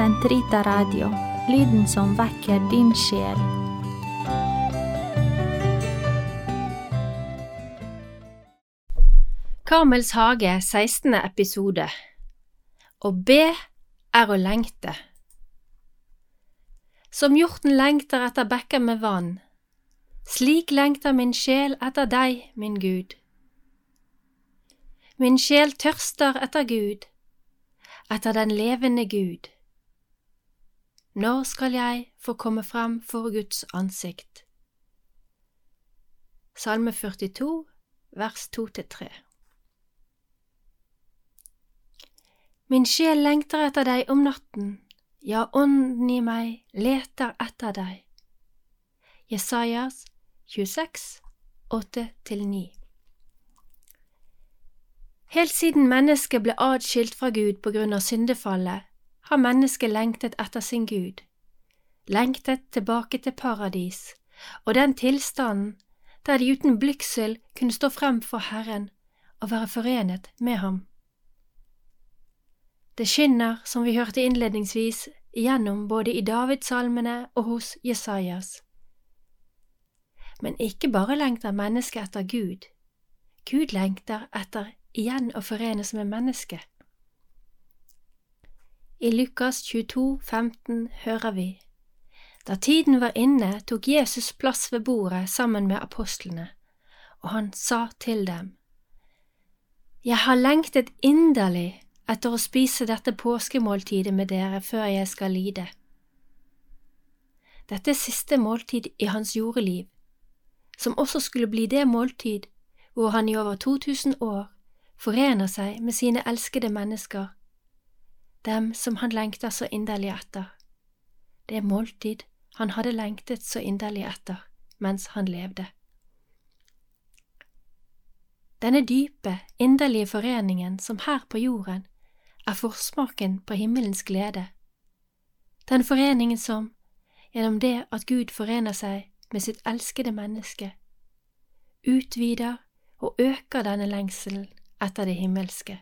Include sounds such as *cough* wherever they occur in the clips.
Sentrita Radio, lyden som vekker din sjel. Karmels hage, 16. episode Å be er å lengte. Som hjorten lengter etter bekker med vann, slik lengter min sjel etter deg, min Gud. Min sjel tørster etter Gud, etter den levende Gud. Når skal jeg få komme frem for Guds ansikt? Salme 42, vers 2–3 Min sjel lengter etter deg om natten, ja, ånden i meg leter etter deg. Jesajas 26, 8–9 Helt siden mennesket ble adskilt fra Gud på grunn av syndefallet, har mennesket lengtet etter sin Gud, lengtet tilbake til paradis og den tilstanden der de uten blygsel kunne stå frem for Herren og være forenet med ham. Det skinner, som vi hørte innledningsvis, igjennom både i Davidsalmene og hos Jesajas. Men ikke bare lengter mennesket etter Gud, Gud lengter etter igjen å forenes med mennesket. I Lukas 22, 15 hører vi, Da tiden var inne, tok Jesus plass ved bordet sammen med apostlene, og han sa til dem, Jeg har lengtet inderlig etter å spise dette påskemåltidet med dere før jeg skal lide. Dette er siste måltid i hans jordeliv, som også skulle bli det måltid hvor han i over 2000 år forener seg med sine elskede mennesker, dem som han lengta så inderlig etter, det måltid han hadde lengtet så inderlig etter mens han levde. Denne dype, inderlige foreningen som her på jorden er forsmaken på himmelens glede. Den foreningen som, gjennom det at Gud forener seg med sitt elskede menneske, utvider og øker denne lengselen etter det himmelske.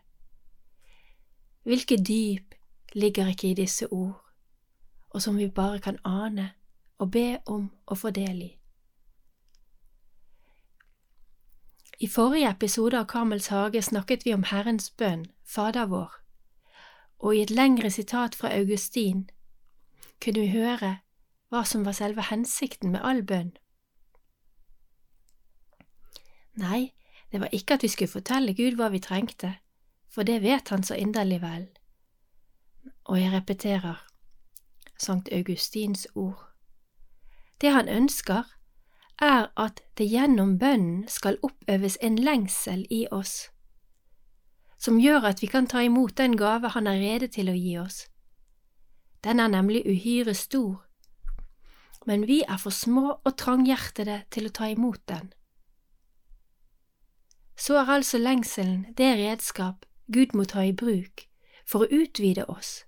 Hvilke dyp ligger ikke i disse ord, og som vi bare kan ane og be om å få del i. I forrige episode av Karmels hage snakket vi om Herrens bønn, Fader vår, og i et lengre sitat fra Augustin kunne vi høre hva som var selve hensikten med all bønn. Nei, det var ikke at vi skulle fortelle Gud hva vi trengte, for det vet han så inderlig vel. Og jeg repeterer Sankt Augustins ord. Det han ønsker, er at det gjennom bønnen skal oppøves en lengsel i oss som gjør at vi kan ta imot den gave Han er rede til å gi oss. Den er nemlig uhyre stor, men vi er for små og tranghjertede til å ta imot den. Så er altså lengselen det redskap Gud må ta i bruk for å utvide oss,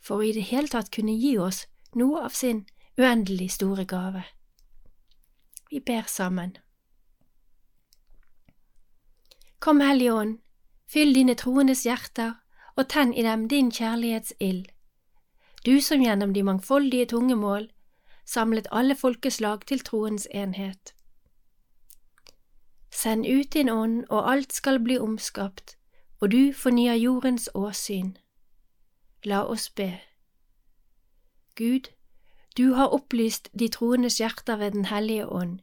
for å i det hele tatt kunne gi oss noe av sin uendelig store gave. Vi ber sammen. Kom, Hellige Ånd, Fyll dine troendes hjerter og tenn i dem din kjærlighetsild. Du som gjennom de mangfoldige tungemål samlet alle folkeslag til troens enhet. Send ut din ånd, og alt skal bli omskapt, og du fornyer jordens åsyn. La oss be. Gud, du har opplyst de troendes hjerter ved Den hellige ånd.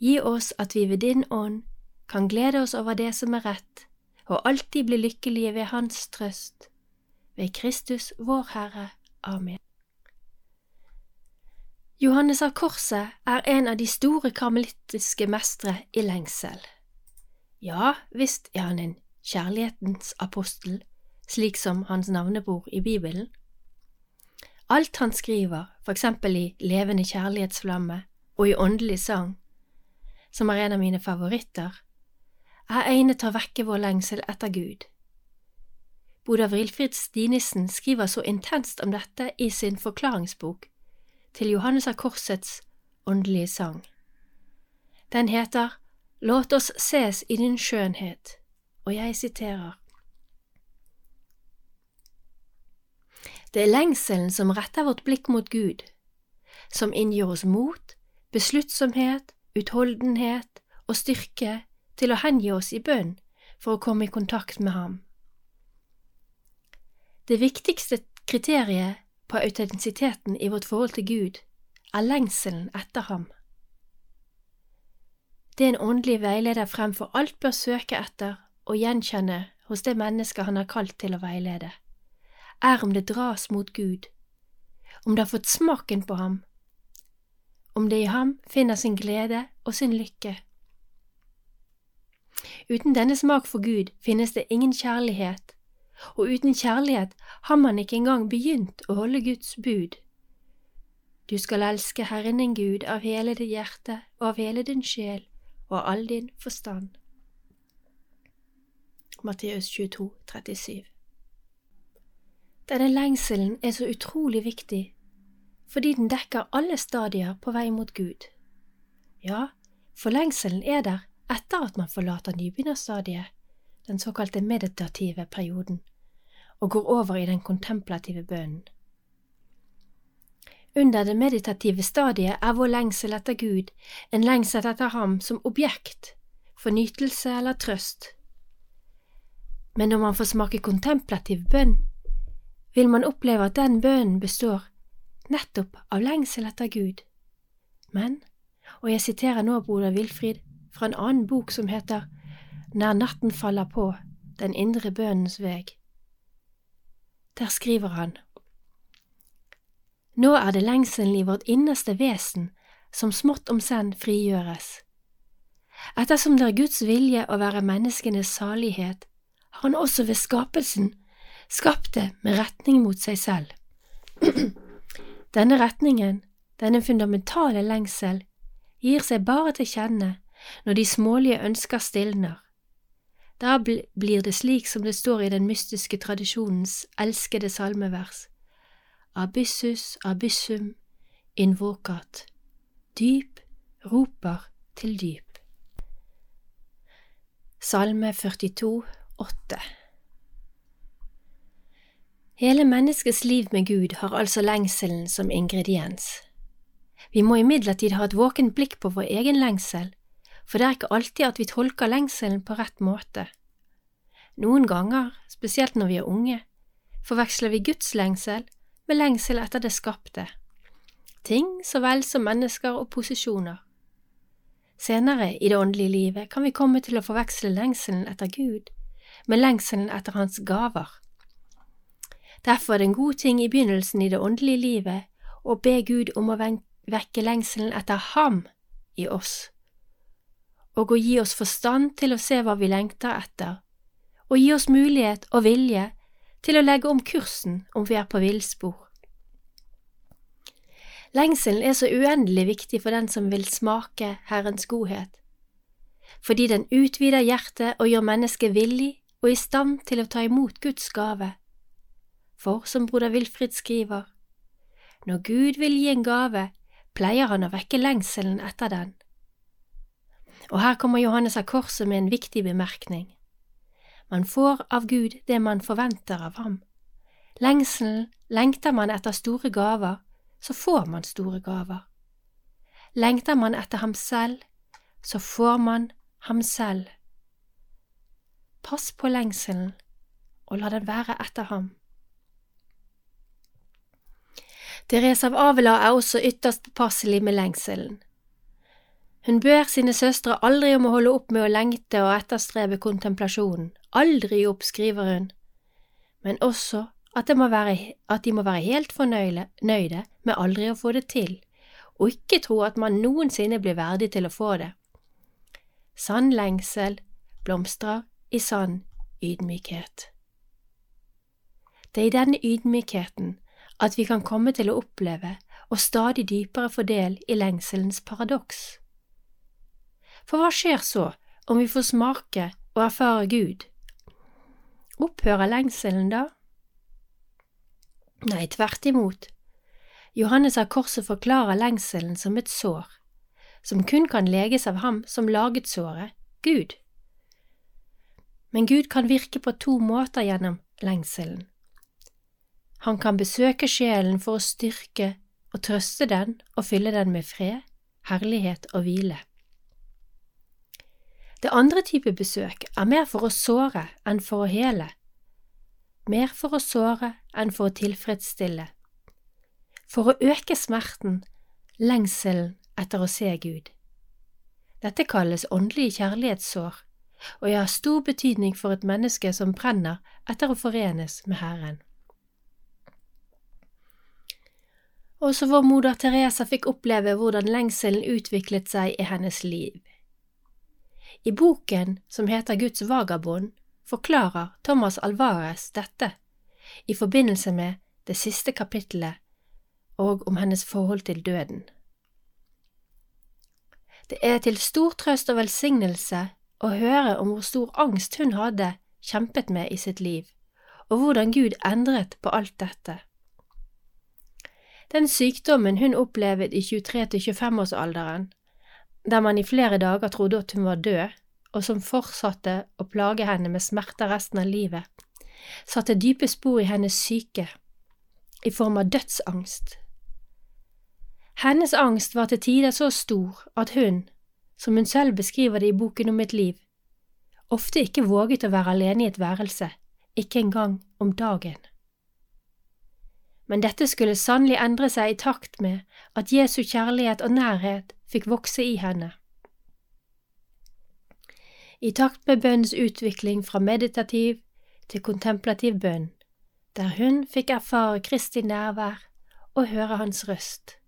Gi oss at vi ved din ånd kan glede oss over det som er rett, og alltid bli lykkelige ved Hans trøst. Ved Kristus vår Herre. Amen. Johannes av Korset er en av de store karmelittiske mestre i lengsel. Ja, visst er han en kjærlighetens apostel, slik som hans navnebord i Bibelen. Alt han skriver, for eksempel i Levende kjærlighetsflamme og i Åndelig sang, som er en av mine favoritter, er egnet til å vekke vår lengsel etter Gud. Boda Vrilfrid Stinissen skriver så intenst om dette i sin forklaringsbok til Johannes av Korsets åndelige sang. Den heter Låt oss ses i din skjønnhet, og jeg siterer. Det er lengselen som retter vårt blikk mot Gud, som inngir oss mot, besluttsomhet, utholdenhet og styrke til å hengi oss i bønn for å komme i kontakt med Ham. Det viktigste kriteriet på autentisiteten i vårt forhold til Gud er lengselen etter Ham. Det en åndelig veileder fremfor alt bør søke etter og gjenkjenne hos det mennesket han har kalt til å veilede, er om det dras mot Gud, om det har fått smaken på ham, om det i ham finner sin glede og sin lykke. Uten denne smak for Gud finnes det ingen kjærlighet, og uten kjærlighet har man ikke engang begynt å holde Guds bud. Du skal elske Herren din Gud av hele ditt hjerte og av hele din sjel og av all din forstand. Matteus 22, 37 Denne lengselen er så utrolig viktig fordi den dekker alle stadier på vei mot Gud. Ja, for lengselen er der etter at man forlater nybegynnerstadiet, den såkalte meditative perioden, og går over i den kontemplative bønnen. Under det meditative stadiet er vår lengsel etter Gud en lengsel etter ham som objekt for nytelse eller trøst. Men når man får smake kontemplativ bønn, vil man oppleve at den bønnen består nettopp av lengsel etter Gud. Men, og jeg siterer nå broder Wilfrid fra en annen bok som heter Når natten faller på, den indre bønnens veg. Der skriver han nå er det lengselen i vårt innerste vesen som smått om senn frigjøres. Ettersom det er Guds vilje å være menneskenes salighet, Han også ved skapelsen skapt det med retning mot seg selv. *clears throat* Denne retningen, denne fundamentale lengsel, gir seg bare til kjenne når de smålige ønsker stilner. Da blir det slik som det står i den mystiske tradisjonens elskede salmevers abyssus abyssum invocat, dyp roper til dyp. Salme 42, 8 Hele menneskets liv med Gud har altså lengselen som ingrediens. Vi må imidlertid ha et våkent blikk på vår egen lengsel, for det er ikke alltid at vi tolker lengselen på rett måte. Noen ganger, spesielt når vi er unge, forveksler vi Guds lengsel med lengsel etter det skapte, ting så vel som mennesker og posisjoner. Senere i det åndelige livet kan vi komme til å forveksle lengselen etter Gud med lengselen etter Hans gaver. Derfor er det en god ting i begynnelsen i det åndelige livet å be Gud om å vekke lengselen etter Ham i oss, og å gi oss forstand til å se hva vi lengter etter, og gi oss mulighet og vilje til å legge om kursen om vi er på villspor. Lengselen er så uendelig viktig for den som vil smake Herrens godhet, fordi den utvider hjertet og gjør mennesket villig og i stand til å ta imot Guds gave. For som broder Wilfrid skriver, når Gud vil gi en gave, pleier han å vekke lengselen etter den. Og her kommer Johannes av Korset med en viktig bemerkning. Man får av Gud det man forventer av ham. Lengselen lengter man etter store gaver, så får man store gaver. Lengter man etter ham selv, så får man ham selv. Pass på lengselen, og la den være etter ham. Therese av Avila er også ytterst påpasselig med lengselen. Hun ber sine søstre aldri om å holde opp med å lengte og etterstrebe kontemplasjonen, aldri opp, skriver hun, men også at, være, at de må være helt fornøyde med aldri å få det til, og ikke tro at man noensinne blir verdig til å få det. Sann lengsel blomstrer i sann ydmykhet. Det er i denne ydmykheten at vi kan komme til å oppleve og stadig dypere få del i lengselens paradoks. For hva skjer så om vi får smake og erfare Gud? Opphører lengselen da? Nei, tvert imot. Johannes av Korset forklarer lengselen som et sår, som kun kan leges av ham som laget såret, Gud. Men Gud kan virke på to måter gjennom lengselen. Han kan besøke sjelen for å styrke og trøste den og fylle den med fred, herlighet og hvile. Det andre type besøk er mer for å såre enn for å hele, mer for å såre enn for å tilfredsstille, for å øke smerten, lengselen etter å se Gud. Dette kalles åndelige kjærlighetssår, og jeg har stor betydning for et menneske som brenner etter å forenes med Herren. Også vår moder Teresa fikk oppleve hvordan lengselen utviklet seg i hennes liv. I boken som heter Guds vagabond, forklarer Thomas Alvarez dette i forbindelse med det siste kapittelet og om hennes forhold til døden. Det er til stor trøst og velsignelse å høre om hvor stor angst hun hadde kjempet med i sitt liv, og hvordan Gud endret på alt dette. Den sykdommen hun opplevde i 23–25-årsalderen, der man i flere dager trodde at hun var død, og som fortsatte å plage henne med smerter resten av livet, satte dype spor i hennes syke, i form av dødsangst. Hennes angst var til tider så stor at hun, som hun selv beskriver det i boken om mitt liv, ofte ikke våget å være alene i et værelse, ikke engang om dagen. Men dette skulle sannelig endre seg i takt med at Jesu kjærlighet og nærhet fikk vokse i henne. I takt med bønnens utvikling fra meditativ til kontemplativ bønn, der hun fikk erfare Kristi nærvær og høre hans røst.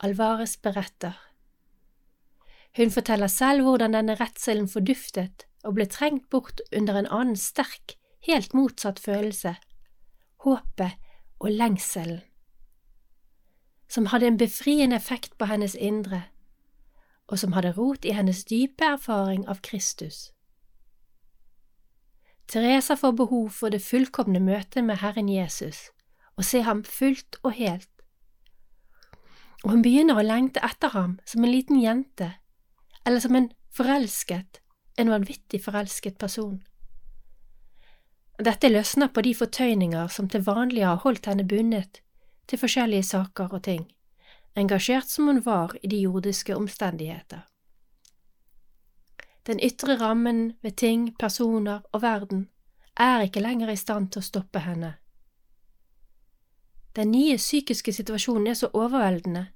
Alvarez beretter. Hun forteller selv hvordan denne redselen forduftet og ble trengt bort under en annen sterk, helt motsatt følelse, håpet og lengselen, som hadde en befriende effekt på hennes indre og som hadde rot i hennes dype erfaring av Kristus. Teresa får behov for det fullkomne møtet med Herren Jesus, og se ham fullt og helt. Og hun begynner å lengte etter ham som en liten jente, eller som en forelsket, en vanvittig forelsket person. Dette løsner på de fortøyninger som til vanlig har holdt henne bundet til forskjellige saker og ting engasjert som hun var i de jordiske omstendigheter. Den ytre rammen ved ting, personer og verden er ikke lenger i stand til å stoppe henne. Den nye psykiske situasjonen er så overveldende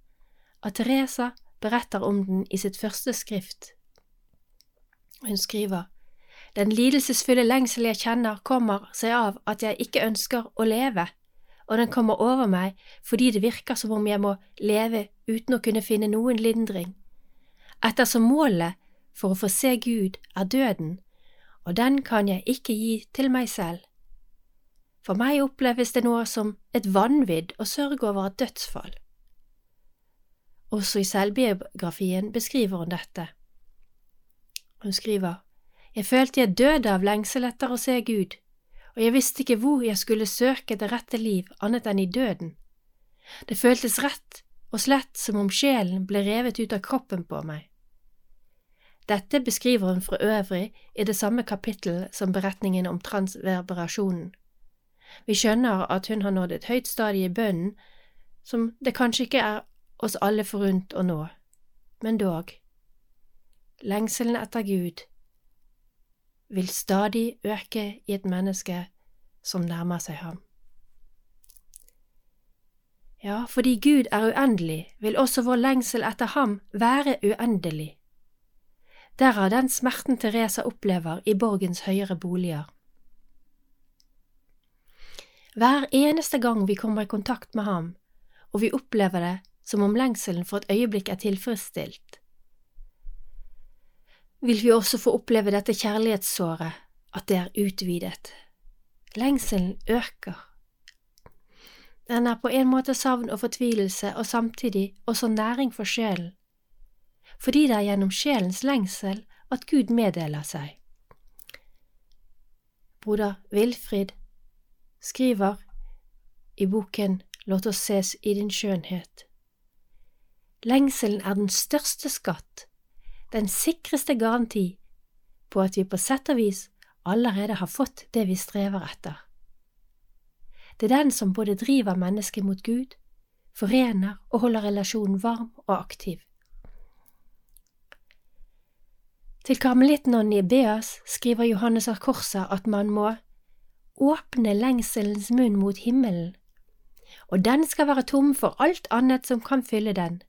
at Teresa beretter om den i sitt første skrift. Hun skriver, Den lidelsesfulle lengsel jeg kjenner, kommer seg av at jeg ikke ønsker å leve og den kommer over meg fordi det virker som om jeg må leve uten å kunne finne noen lindring. Ettersom målet for å få se Gud er døden, og den kan jeg ikke gi til meg selv. For meg oppleves det nå som et vanvidd å sørge over et dødsfall. Også i selvbiografien beskriver hun dette. Hun skriver, Jeg følte jeg døde av lengsel etter å se Gud og jeg visste ikke hvor jeg skulle søke det rette liv annet enn i døden. Det føltes rett og slett som om sjelen ble revet ut av kroppen på meg. Dette beskriver hun for øvrig i det samme kapittel som beretningen om transverberasjonen. Vi skjønner at hun har nådd et høyt stadie i bønnen som det kanskje ikke er oss alle forunt å nå, men dog. Lengselen etter Gud vil stadig øke i et menneske som nærmer seg ham. Ja, fordi Gud er uendelig, vil også vår lengsel etter ham være uendelig. Derav den smerten Teresa opplever i borgens høyere boliger. Hver eneste gang vi kommer i kontakt med ham, og vi opplever det som om lengselen for et øyeblikk er tilfredsstilt, vil vi også få oppleve dette kjærlighetssåret, at det er utvidet. Lengselen øker. Den er på en måte savn og fortvilelse og samtidig også næring for sjelen, fordi det er gjennom sjelens lengsel at Gud meddeler seg. Broder Wilfrid skriver i boken Låt oss ses i din skjønnhet. Lengselen er den største skatt den sikreste garanti på at vi på sett og vis allerede har fått det vi strever etter. Det er den som både driver mennesket mot Gud, forener og holder relasjonen varm og aktiv. Til karmelittnonnen i Beas skriver Johannes av Korset at man må åpne lengselens munn mot himmelen, og den skal være tom for alt annet som kan fylle den,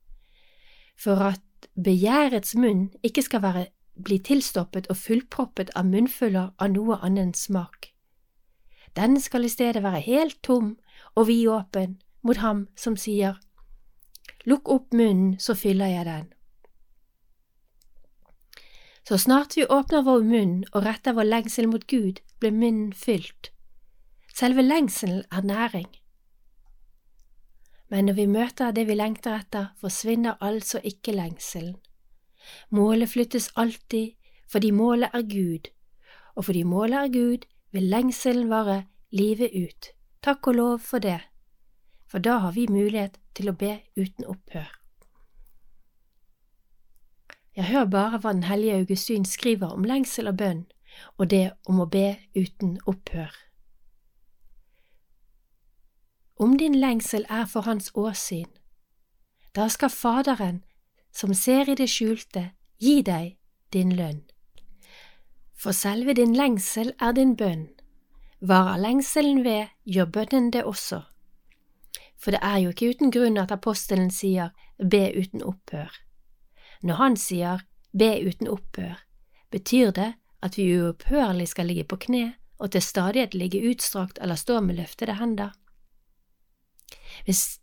for at begjærets munn ikke skal være, bli tilstoppet og fullproppet av munnfuller av noe annen smak. Den skal i stedet være helt tom og vidåpen mot ham som sier, Lukk opp munnen, så fyller jeg den. Så snart vi åpner vår munn og retter vår lengsel mot Gud, blir munnen fylt. Selve lengselen er næring. Men når vi møter det vi lengter etter, forsvinner altså ikke lengselen. Målet flyttes alltid fordi målet er Gud, og fordi målet er Gud, vil lengselen vare livet ut. Takk og lov for det, for da har vi mulighet til å be uten opphør. Jeg hører bare hva Den hellige Augustin skriver om lengsel og bønn, og det om å be uten opphør. Om din lengsel er for hans åsyn, da skal Faderen, som ser i det skjulte, gi deg din lønn. For selve din lengsel er din bønn. Varer lengselen ved, gjør bønnen det også. For det er jo ikke uten grunn at apostelen sier be uten opphør. Når han sier be uten opphør, betyr det at vi uopphørlig skal ligge på kne og til stadighet ligge utstrakt eller stå med løftede hender. Hvis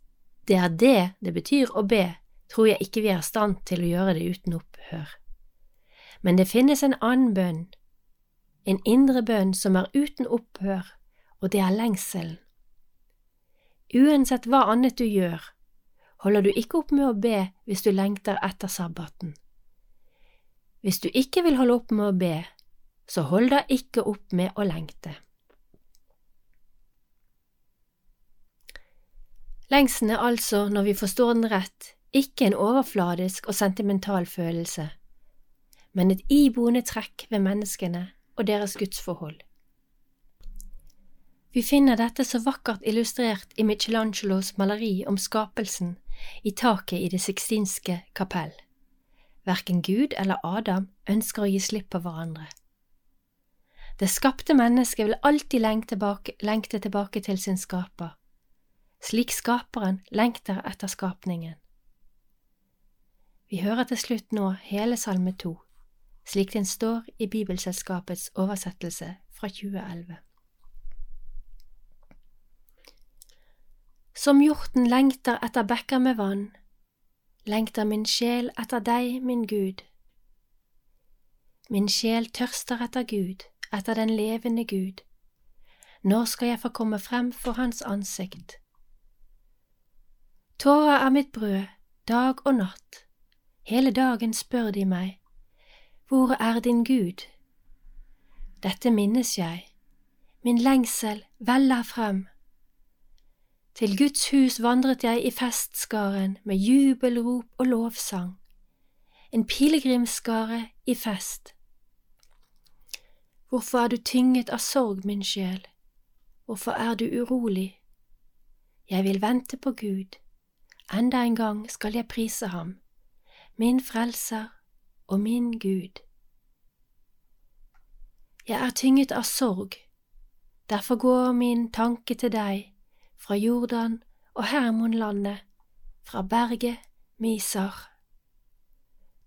det er det det betyr å be, tror jeg ikke vi er i stand til å gjøre det uten opphør. Men det finnes en annen bønn, en indre bønn som er uten opphør, og det er lengselen. Uansett hva annet du gjør, holder du ikke opp med å be hvis du lengter etter sabbaten. Hvis du ikke vil holde opp med å be, så hold da ikke opp med å lengte. Lengselen er altså, når vi forstår den rett, ikke en overfladisk og sentimental følelse, men et iboende trekk ved menneskene og deres gudsforhold. Vi finner dette så vakkert illustrert i Michelangelos maleri om skapelsen i taket i Det sixtinske kapell. Verken Gud eller Adam ønsker å gi slipp på hverandre. Det skapte mennesket vil alltid lengte tilbake, lengte tilbake til sin skaper, slik skaperen lengter etter skapningen. Vi hører til slutt nå hele Salme to, slik den står i Bibelselskapets oversettelse fra 2011. Som hjorten lengter etter bekker med vann, lengter min sjel etter deg, min Gud. Min sjel tørster etter Gud, etter den levende Gud. Når skal jeg få komme frem for Hans ansikt? Tårer er mitt brød, dag og natt. Hele dagen spør de meg, Hvor er din Gud? Dette minnes jeg, min lengsel veller frem. Til Guds hus vandret jeg i festskaren med jubelrop og lovsang, en pilegrimsskare i fest. Hvorfor er du tynget av sorg, min sjel, hvorfor er du urolig? Jeg vil vente på Gud, enda en gang skal jeg prise ham, min frelser og min Gud. Jeg er tynget av sorg, derfor går min tanke til deg fra Jordan og Hermonlandet, fra berget Misar.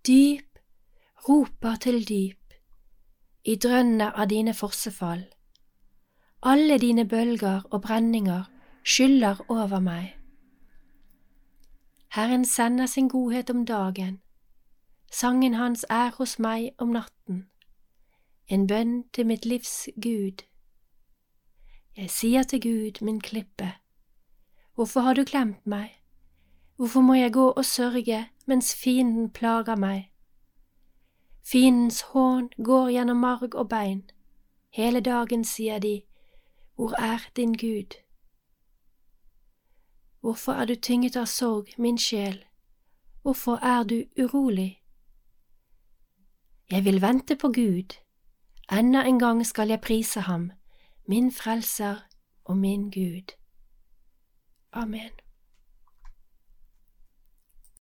Dyp roper til dyp, i drønnet av dine fossefall. Alle dine bølger og brenninger skyller over meg. Herren sender sin godhet om dagen, sangen hans er hos meg om natten, en bønn til mitt livs Gud. Jeg sier til Gud, min klippe, Hvorfor har du glemt meg? Hvorfor må jeg gå og sørge mens fienden plager meg? Fiendens hån går gjennom marg og bein. Hele dagen sier de, Hvor er din Gud? Hvorfor er du tynget av sorg, min sjel? Hvorfor er du urolig? Jeg vil vente på Gud, enda en gang skal jeg prise ham, min frelser og min Gud. Amen.